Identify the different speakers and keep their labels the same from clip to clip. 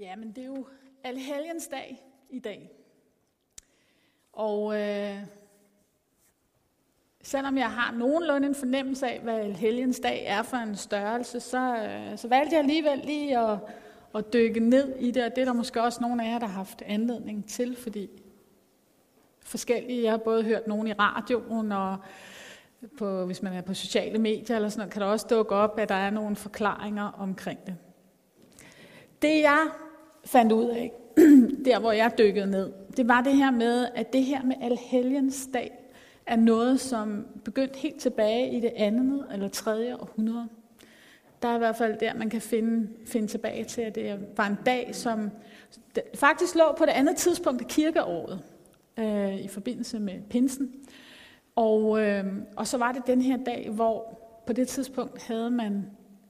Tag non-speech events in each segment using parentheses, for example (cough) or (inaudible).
Speaker 1: Ja, men det er jo Alhelgens dag i dag. Og øh, selvom jeg har nogenlunde en fornemmelse af, hvad Alhelgens dag er for en størrelse, så, øh, så valgte jeg alligevel lige at, at dykke ned i det, og det er der måske også nogle af jer, der har haft anledning til, fordi forskellige, jeg har både hørt nogen i radioen, og på, hvis man er på sociale medier eller sådan noget, kan der også dukke op, at der er nogle forklaringer omkring det. Det jeg fandt ud af, (clears throat) der hvor jeg dykkede ned, det var det her med, at det her med Alhelgens dag er noget, som begyndte helt tilbage i det andet eller tredje århundrede. Der er i hvert fald der, man kan finde, finde tilbage til, at det var en dag, som faktisk lå på det andet tidspunkt af kirkeåret, øh, i forbindelse med pinsen. Og, øh, og så var det den her dag, hvor på det tidspunkt havde man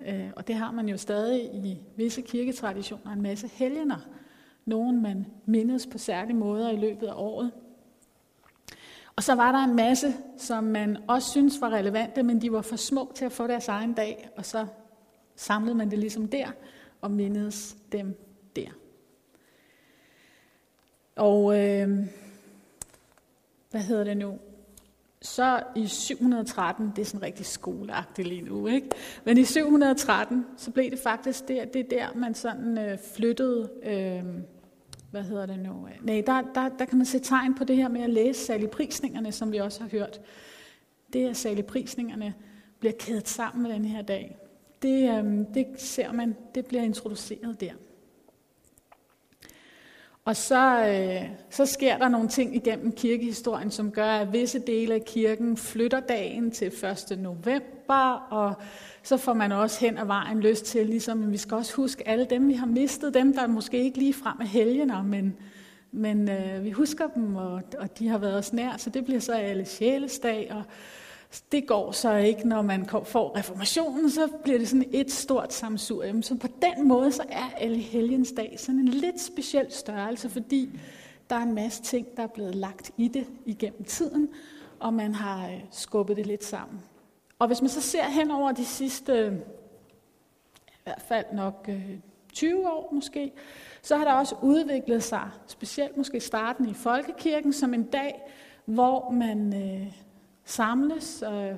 Speaker 1: Øh, og det har man jo stadig i visse kirketraditioner, en masse helgener. Nogen man mindes på særlige måder i løbet af året. Og så var der en masse, som man også synes var relevante, men de var for små til at få deres egen dag, og så samlede man det ligesom der og mindedes dem der. Og øh, hvad hedder det nu? Så i 713, det er sådan rigtig skoleagtigt lige nu, ikke? men i 713, så blev det faktisk der, det er der, man sådan øh, flyttede, øh, hvad hedder det nu? Nej, der, der, der kan man se tegn på det her med at læse saligprisningerne, som vi også har hørt. Det er saligprisningerne bliver kædet sammen med den her dag. Det, øh, det ser man, det bliver introduceret der. Og så, øh, så sker der nogle ting igennem kirkehistorien, som gør, at visse dele af kirken flytter dagen til 1. november, og så får man også hen ad vejen lyst til, ligesom, at vi skal også huske alle dem, vi har mistet, dem, der måske ikke lige frem af helgener, men, men øh, vi husker dem, og, og de har været os nær, så det bliver så alle sjælesdag, og det går så ikke, når man får reformationen, så bliver det sådan et stort samsurium. Så på den måde, så er alle helgens dag sådan en lidt speciel størrelse, fordi der er en masse ting, der er blevet lagt i det igennem tiden, og man har øh, skubbet det lidt sammen. Og hvis man så ser hen over de sidste, øh, i hvert fald nok øh, 20 år måske, så har der også udviklet sig, specielt måske starten i folkekirken, som en dag, hvor man øh, samles øh,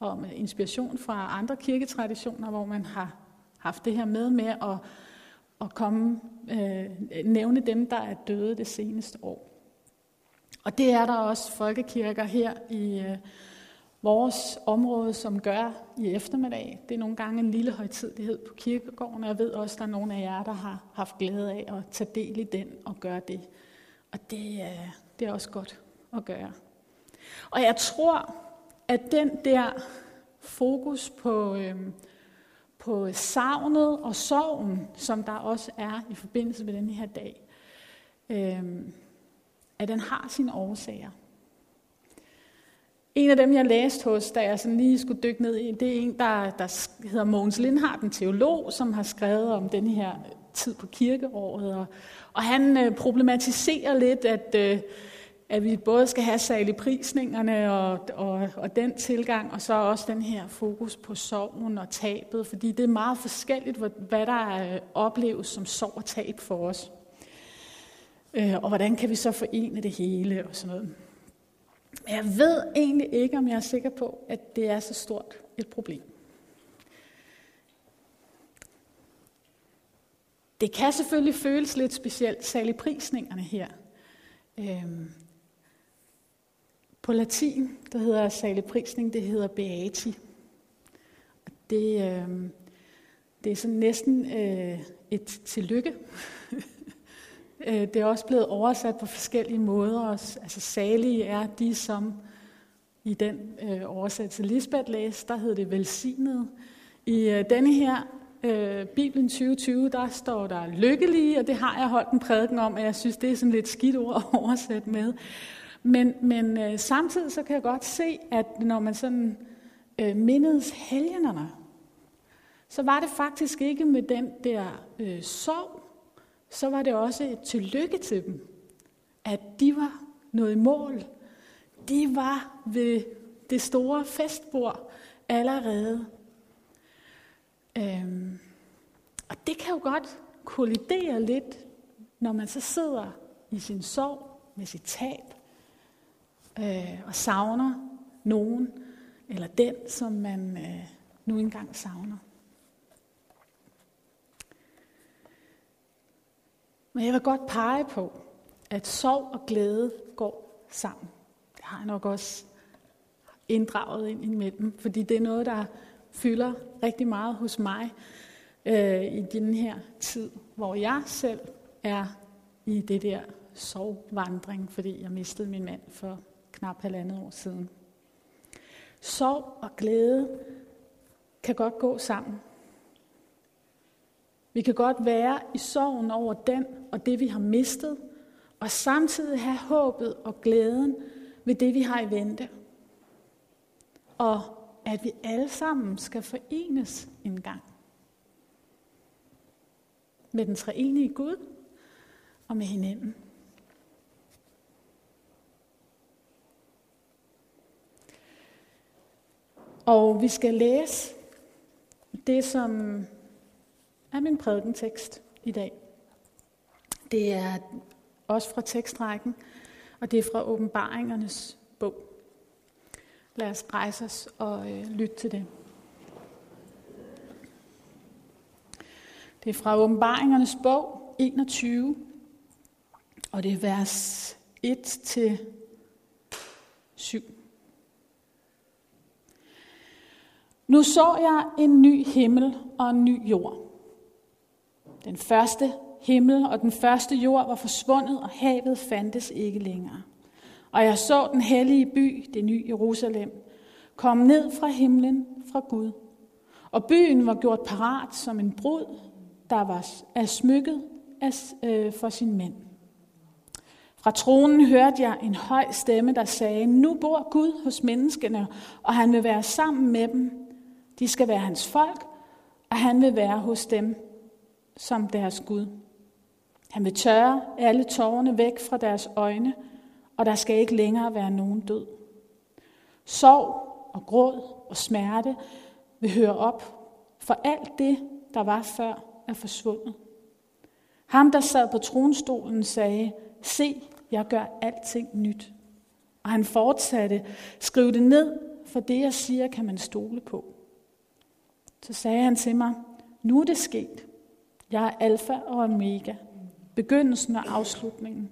Speaker 1: om inspiration fra andre kirketraditioner, hvor man har haft det her med med at, at komme, øh, nævne dem, der er døde det seneste år. Og det er der også folkekirker her i øh, vores område, som gør i eftermiddag. Det er nogle gange en lille højtidlighed på kirkegården, og jeg ved også, at der er nogle af jer, der har haft glæde af at tage del i den og gøre det. Og det, øh, det er også godt at gøre. Og jeg tror, at den der fokus på, øhm, på savnet og sorgen, som der også er i forbindelse med den her dag, øhm, at den har sine årsager. En af dem, jeg læste hos, da jeg sådan lige skulle dykke ned i, det er en, der, der hedder Mogens Lindhardt, en teolog, som har skrevet om den her tid på kirkeåret. Og, og han øh, problematiserer lidt, at øh, at vi både skal have salig prisningerne og, og, og den tilgang, og så også den her fokus på sorgen og tabet, fordi det er meget forskelligt, hvad der øh, opleves som sorg og tab for os. Øh, og hvordan kan vi så forene det hele og sådan noget. Jeg ved egentlig ikke, om jeg er sikker på, at det er så stort et problem. Det kan selvfølgelig føles lidt specielt, særligt prisningerne her. Øhm, på latin, der hedder salig prisning, det hedder beati. Det, øh, det er sådan næsten øh, et tillykke. (laughs) Øh, det er også blevet oversat på forskellige måder. Altså salige er de, som i den øh, oversættelse Lisbeth læste, der hedder det velsignet. I øh, denne her øh, Bibelen 2020, der står der lykkelige, og det har jeg holdt en prædiken om, og jeg synes, det er sådan lidt skidt ord at oversætte med. Men, men øh, samtidig så kan jeg godt se, at når man sådan øh, mindedes helgenerne, så var det faktisk ikke med den der øh, sorg, så var det også et tillykke til dem, at de var noget i mål. De var ved det store festbord allerede. Øhm, og det kan jo godt kollidere lidt, når man så sidder i sin sorg med sit tab øh, og savner nogen eller den, som man øh, nu engang savner. Men jeg vil godt pege på, at sorg og glæde går sammen. Det har jeg nok også inddraget ind imellem, fordi det er noget, der fylder rigtig meget hos mig øh, i den her tid, hvor jeg selv er i det der sorgvandring, fordi jeg mistede min mand for knap halvandet år siden. Sorg og glæde kan godt gå sammen. Vi kan godt være i sorgen over den og det, vi har mistet, og samtidig have håbet og glæden ved det, vi har i vente. Og at vi alle sammen skal forenes en gang. Med den treenige Gud og med hinanden. Og vi skal læse det, som er min prædikentekst i dag. Det er også fra tekstrækken, og det er fra åbenbaringernes bog. Lad os rejse os og øh, lytte til det. Det er fra åbenbaringernes bog 21, og det er vers 1-7 til 7. Nu så jeg en ny himmel og en ny jord. Den første himmel og den første jord var forsvundet, og havet fandtes ikke længere. Og jeg så den hellige by, det nye Jerusalem, komme ned fra himlen fra Gud. Og byen var gjort parat som en brud, der var er smykket øh, for sin mænd. Fra tronen hørte jeg en høj stemme, der sagde, nu bor Gud hos menneskene, og han vil være sammen med dem de skal være hans folk, og han vil være hos dem som deres Gud. Han vil tørre alle tårerne væk fra deres øjne, og der skal ikke længere være nogen død. Sorg og gråd og smerte vil høre op, for alt det, der var før, er forsvundet. Ham, der sad på tronstolen, sagde, se, jeg gør alting nyt. Og han fortsatte, skriv det ned, for det, jeg siger, kan man stole på. Så sagde han til mig, nu er det sket. Jeg er alfa og omega, begyndelsen og afslutningen.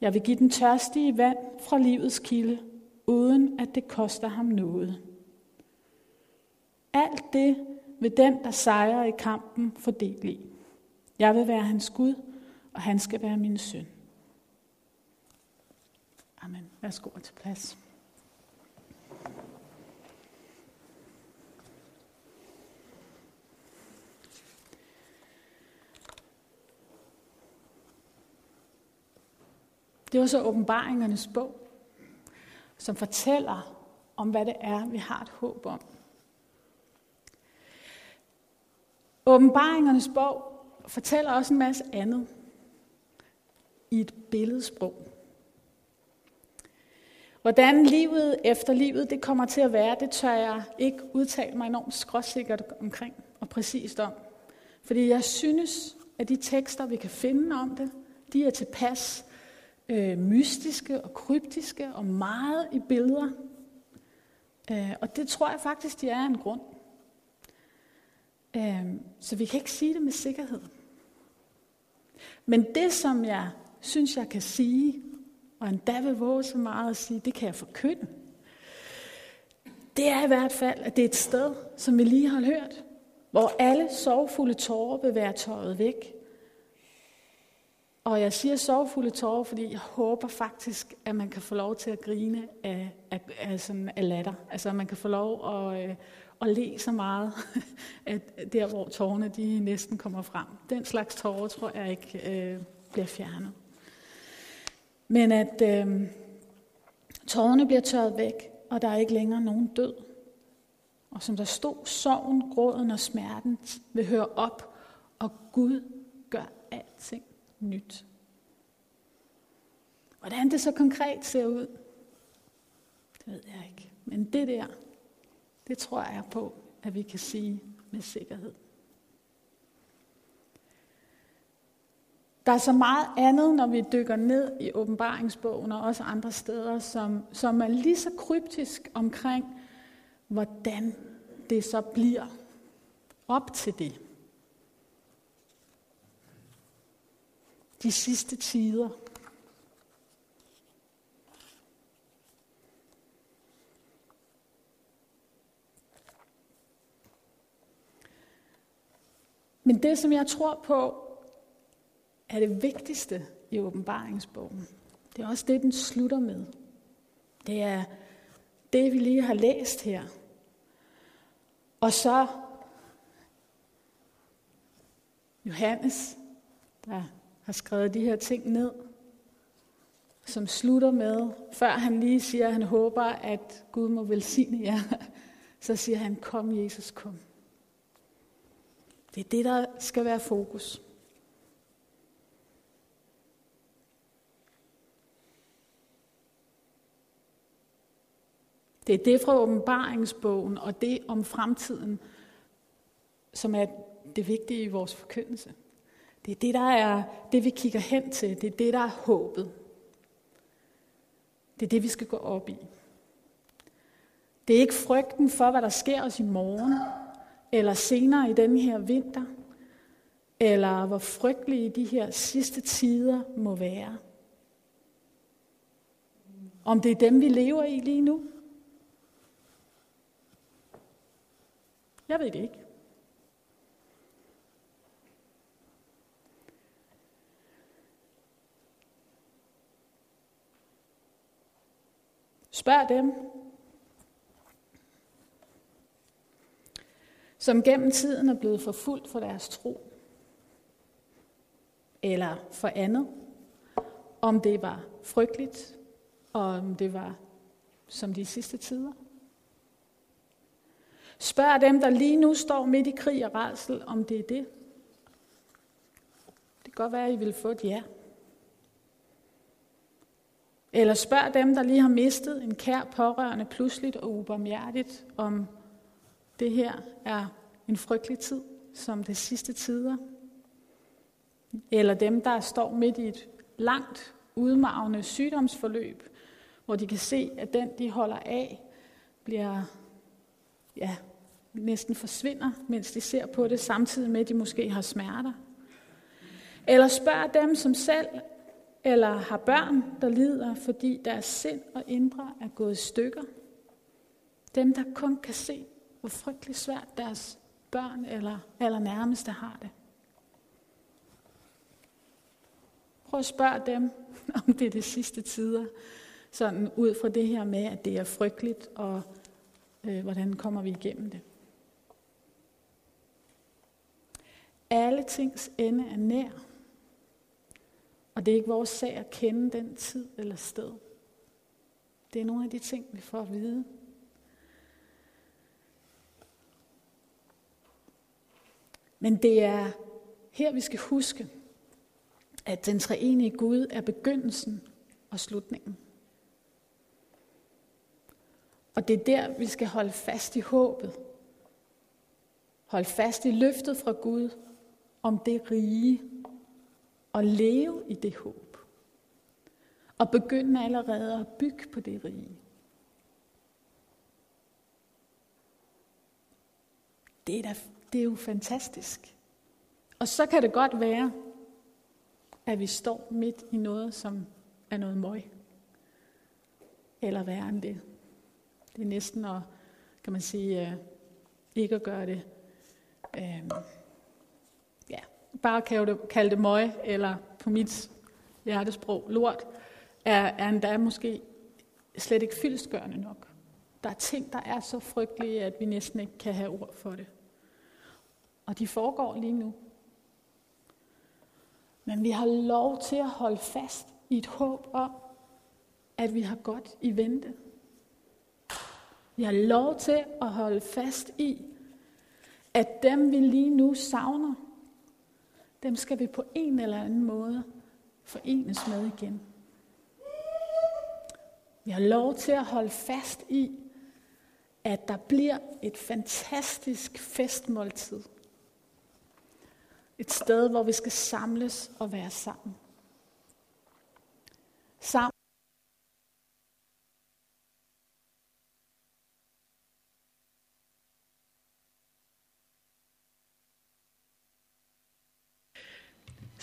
Speaker 1: Jeg vil give den tørstige vand fra livets kilde, uden at det koster ham noget. Alt det vil den, der sejrer i kampen, fordele i. Jeg vil være hans Gud, og han skal være min søn. Amen. Værsgo til plads. Det var så åbenbaringernes bog, som fortæller om, hvad det er, vi har et håb om. Åbenbaringernes bog fortæller også en masse andet i et billedsprog. Hvordan livet efter livet det kommer til at være, det tør jeg ikke udtale mig enormt skråsikkert omkring og præcist om. Fordi jeg synes, at de tekster, vi kan finde om det, de er tilpas øh, mystiske og kryptiske og meget i billeder. Øh, og det tror jeg faktisk, de er en grund. Øh, så vi kan ikke sige det med sikkerhed. Men det, som jeg synes, jeg kan sige, og endda vil våge så meget at sige, det kan jeg forkynde, det er i hvert fald, at det er et sted, som vi lige har hørt, hvor alle sorgfulde tårer vil være tøjet væk, og jeg siger sorgfulde tårer, fordi jeg håber faktisk, at man kan få lov til at grine af, af, af, sådan, af latter. Altså, at man kan få lov at, øh, at le så meget, (laughs) at der, hvor tårerne de næsten kommer frem. Den slags tårer tror jeg ikke øh, bliver fjernet. Men at øh, tårerne bliver tørret væk, og der er ikke længere nogen død. Og som der stod, sorgen, gråden og smerten vil høre op, og Gud gør alting nyt. Hvordan det så konkret ser ud, det ved jeg ikke. Men det der, det tror jeg på, at vi kan sige med sikkerhed. Der er så meget andet, når vi dykker ned i åbenbaringsbogen og også andre steder, som, som er lige så kryptisk omkring, hvordan det så bliver op til det. De sidste tider. Men det, som jeg tror på, er det vigtigste i åbenbaringsbogen. Det er også det, den slutter med. Det er det, vi lige har læst her. Og så Johannes, der har skrevet de her ting ned, som slutter med, før han lige siger, at han håber, at Gud må velsigne jer, (laughs) så siger han, kom Jesus, kom. Det er det, der skal være fokus. Det er det fra åbenbaringsbogen og det om fremtiden, som er det vigtige i vores forkyndelse. Det er det, der er det, vi kigger hen til. Det er det, der er håbet. Det er det, vi skal gå op i. Det er ikke frygten for, hvad der sker os i morgen, eller senere i den her vinter, eller hvor frygtelige de her sidste tider må være. Om det er dem, vi lever i lige nu. Jeg ved det ikke. Spørg dem, som gennem tiden er blevet forfulgt for deres tro, eller for andet, om det var frygteligt, og om det var som de sidste tider. Spørg dem, der lige nu står midt i krig og rædsel, om det er det. Det kan godt være, at I vil få et ja. Eller spørg dem, der lige har mistet en kær pårørende pludseligt og ubarmhjertigt, om det her er en frygtelig tid, som det sidste tider. Eller dem, der står midt i et langt, udmavende sygdomsforløb, hvor de kan se, at den, de holder af, bliver ja, næsten forsvinder, mens de ser på det, samtidig med, at de måske har smerter. Eller spørg dem, som selv eller har børn, der lider, fordi deres sind og indre er gået i stykker. Dem, der kun kan se, hvor frygtelig svært deres børn eller, eller nærmeste har det. Prøv at spørge dem, (laughs) om det er de sidste tider, sådan ud fra det her med, at det er frygteligt, og øh, hvordan kommer vi igennem det. Alle tings ende er nær. Og det er ikke vores sag at kende den tid eller sted. Det er nogle af de ting, vi får at vide. Men det er her, vi skal huske, at den treenige Gud er begyndelsen og slutningen. Og det er der, vi skal holde fast i håbet. Holde fast i løftet fra Gud om det rige og leve i det håb. Og begynde allerede at bygge på det rige. Det er, da, det er jo fantastisk. Og så kan det godt være, at vi står midt i noget, som er noget møg. Eller værre end det. Det er næsten at, kan man sige, øh, ikke at gøre det, øh, bare kalde det, kalde det møg, eller på mit hjertesprog, lort, er, er endda måske slet ikke fyldestgørende nok. Der er ting, der er så frygtelige, at vi næsten ikke kan have ord for det. Og de foregår lige nu. Men vi har lov til at holde fast i et håb om, at vi har godt i vente. Vi har lov til at holde fast i, at dem vi lige nu savner, dem skal vi på en eller anden måde forenes med igen. Vi har lov til at holde fast i, at der bliver et fantastisk festmåltid. Et sted, hvor vi skal samles og være sammen. Sammen.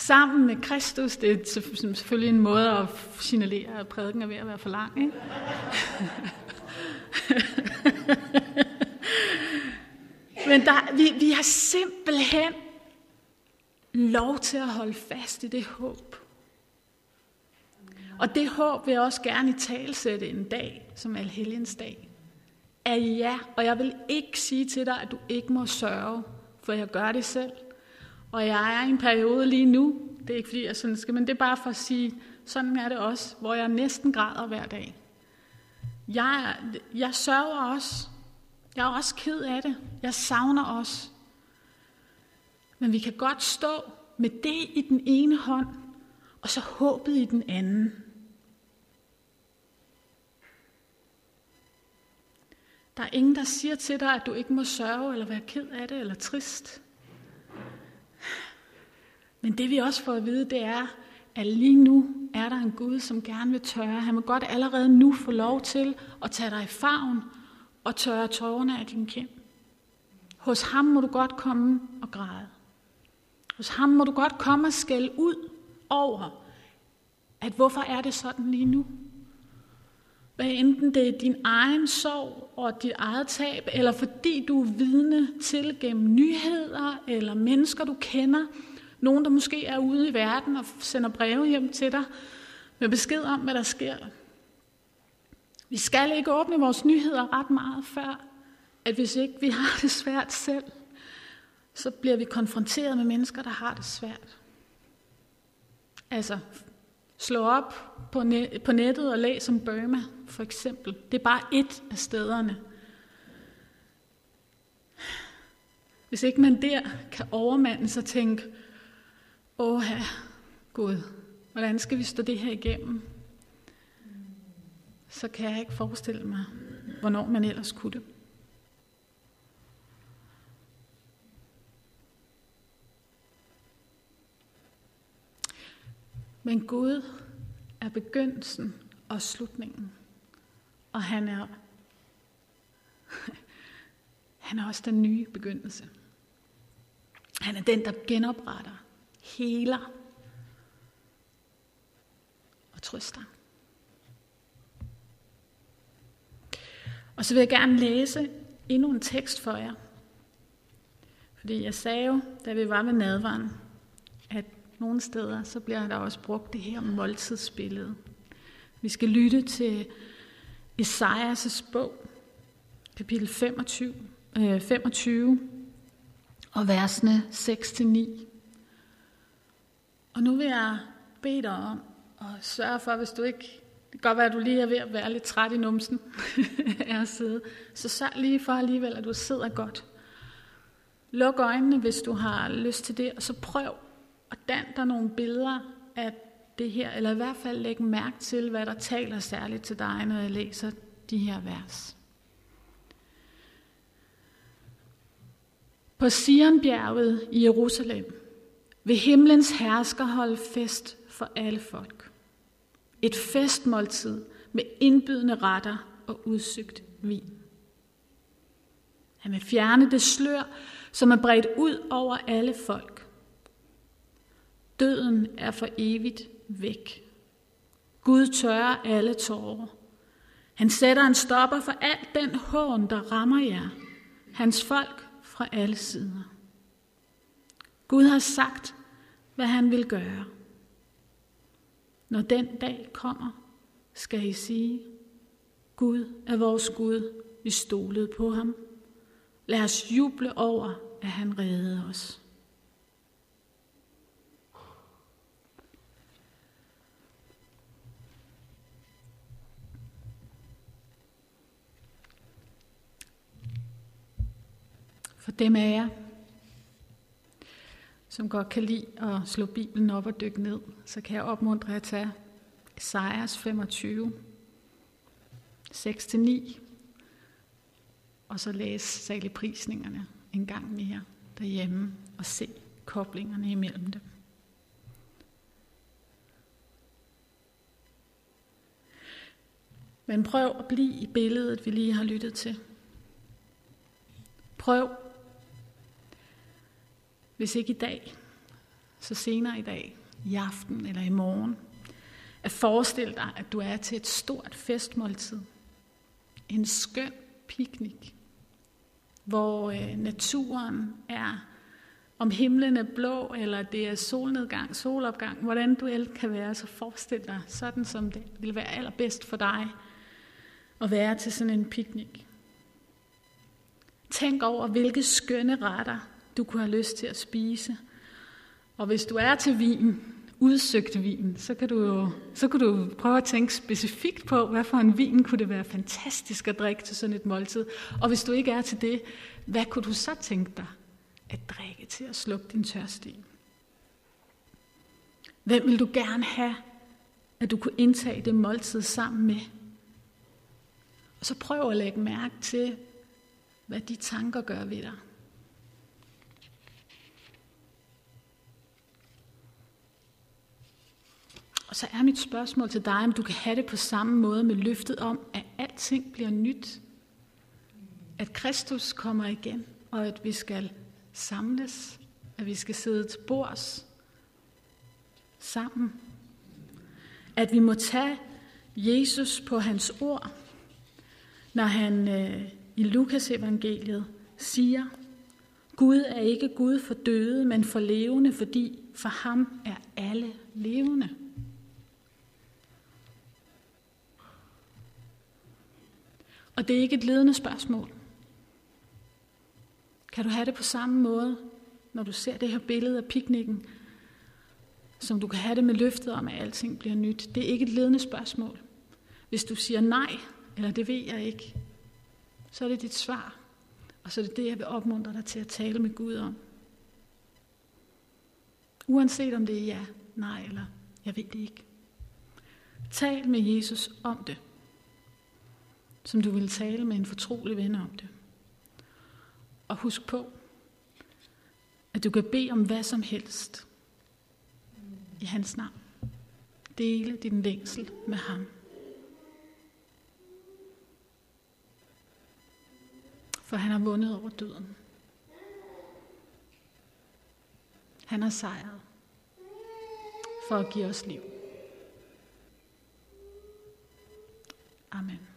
Speaker 1: Sammen med Kristus, det er selvfølgelig en måde at signalere, at prædiken er ved at være for lang. Ikke? (laughs) Men der, vi, vi har simpelthen lov til at holde fast i det håb. Og det håb vil jeg også gerne i talsætte en dag, som Alhelgens dag. At ja, og jeg vil ikke sige til dig, at du ikke må sørge, for jeg gør det selv. Og jeg er i en periode lige nu, det er ikke fordi jeg sådan skal, men det er bare for at sige, sådan er det også, hvor jeg næsten græder hver dag. Jeg, jeg sørger også. Jeg er også ked af det. Jeg savner os. Men vi kan godt stå med det i den ene hånd, og så håbet i den anden. Der er ingen, der siger til dig, at du ikke må sørge, eller være ked af det, eller trist. Men det vi også får at vide, det er, at lige nu er der en Gud, som gerne vil tørre. Han må godt allerede nu få lov til at tage dig i favn og tørre tårerne af din kind. Hos ham må du godt komme og græde. Hos ham må du godt komme og skælde ud over, at hvorfor er det sådan lige nu? Hvad enten det er din egen sorg og dit eget tab, eller fordi du er vidne til gennem nyheder eller mennesker, du kender, nogen, der måske er ude i verden og sender breve hjem til dig med besked om, hvad der sker. Vi skal ikke åbne vores nyheder ret meget før, at hvis ikke vi har det svært selv, så bliver vi konfronteret med mennesker, der har det svært. Altså, slå op på, på nettet og læs om Burma, for eksempel. Det er bare et af stederne. Hvis ikke man der kan overmande sig og tænke, åh Gud, hvordan skal vi stå det her igennem? Så kan jeg ikke forestille mig, hvornår man ellers kunne det. Men Gud er begyndelsen og slutningen. Og han er, han er også den nye begyndelse. Han er den, der genopretter heler og trøster. Og så vil jeg gerne læse endnu en tekst for jer. Fordi jeg sagde jo, da vi var ved nadvaren, at nogle steder, så bliver der også brugt det her måltidsbillede. Vi skal lytte til Esajas' bog, kapitel 25, øh, 25 og versene 6-9. Og nu vil jeg bede dig om at sørge for, hvis du ikke... Det kan godt være, at du lige er ved at være lidt træt i numsen (laughs) af at sidde. Så sørg lige for alligevel, at du sidder godt. Luk øjnene, hvis du har lyst til det, og så prøv at danne dig nogle billeder af det her, eller i hvert fald læg mærke til, hvad der taler særligt til dig, når jeg læser de her vers. På Sionbjerget i Jerusalem vil himlens hersker holde fest for alle folk. Et festmåltid med indbydende retter og udsøgt vin. Han vil fjerne det slør, som er bredt ud over alle folk. Døden er for evigt væk. Gud tørrer alle tårer. Han sætter en stopper for al den hån, der rammer jer, hans folk fra alle sider. Gud har sagt, hvad han vil gøre. Når den dag kommer, skal I sige, Gud er vores Gud, vi stolede på ham. Lad os juble over, at han reddede os. For dem af jer, som godt kan lide at slå Bibelen op og dykke ned, så kan jeg opmuntre jer at tage Esajas 25, 6-9, og så læse saligprisningerne en gang mere derhjemme og se, koblingerne imellem dem. Men prøv at blive i billedet, vi lige har lyttet til. Prøv, hvis ikke i dag, så senere i dag, i aften eller i morgen, at forestille dig, at du er til et stort festmåltid. En skøn piknik, hvor øh, naturen er, om himlen er blå, eller det er solnedgang, solopgang, hvordan du el kan være, så forestil dig sådan, som det vil være allerbedst for dig at være til sådan en piknik. Tænk over, hvilke skønne retter du kunne have lyst til at spise. Og hvis du er til vin, udsøgt vin, så kan, du jo, så kan du prøve at tænke specifikt på, hvad for en vin kunne det være fantastisk at drikke til sådan et måltid. Og hvis du ikke er til det, hvad kunne du så tænke dig at drikke til at slukke din tørst i? Hvem vil du gerne have, at du kunne indtage det måltid sammen med? Og så prøv at lægge mærke til, hvad de tanker gør ved dig. Og så er mit spørgsmål til dig, om du kan have det på samme måde med løftet om, at alting bliver nyt. At Kristus kommer igen, og at vi skal samles, at vi skal sidde til bords sammen. At vi må tage Jesus på hans ord, når han øh, i Lukas evangeliet siger, Gud er ikke Gud for døde, men for levende, fordi for ham er alle levende. Og det er ikke et ledende spørgsmål. Kan du have det på samme måde, når du ser det her billede af piknikken, som du kan have det med løftet om, at alting bliver nyt? Det er ikke et ledende spørgsmål. Hvis du siger nej, eller det ved jeg ikke, så er det dit svar. Og så er det det, jeg vil opmuntre dig til at tale med Gud om. Uanset om det er ja, nej eller jeg ved det ikke. Tal med Jesus om det som du vil tale med en fortrolig ven om det. Og husk på, at du kan bede om hvad som helst i hans navn. Dele din længsel med ham. For han har vundet over døden. Han har sejret for at give os liv. Amen.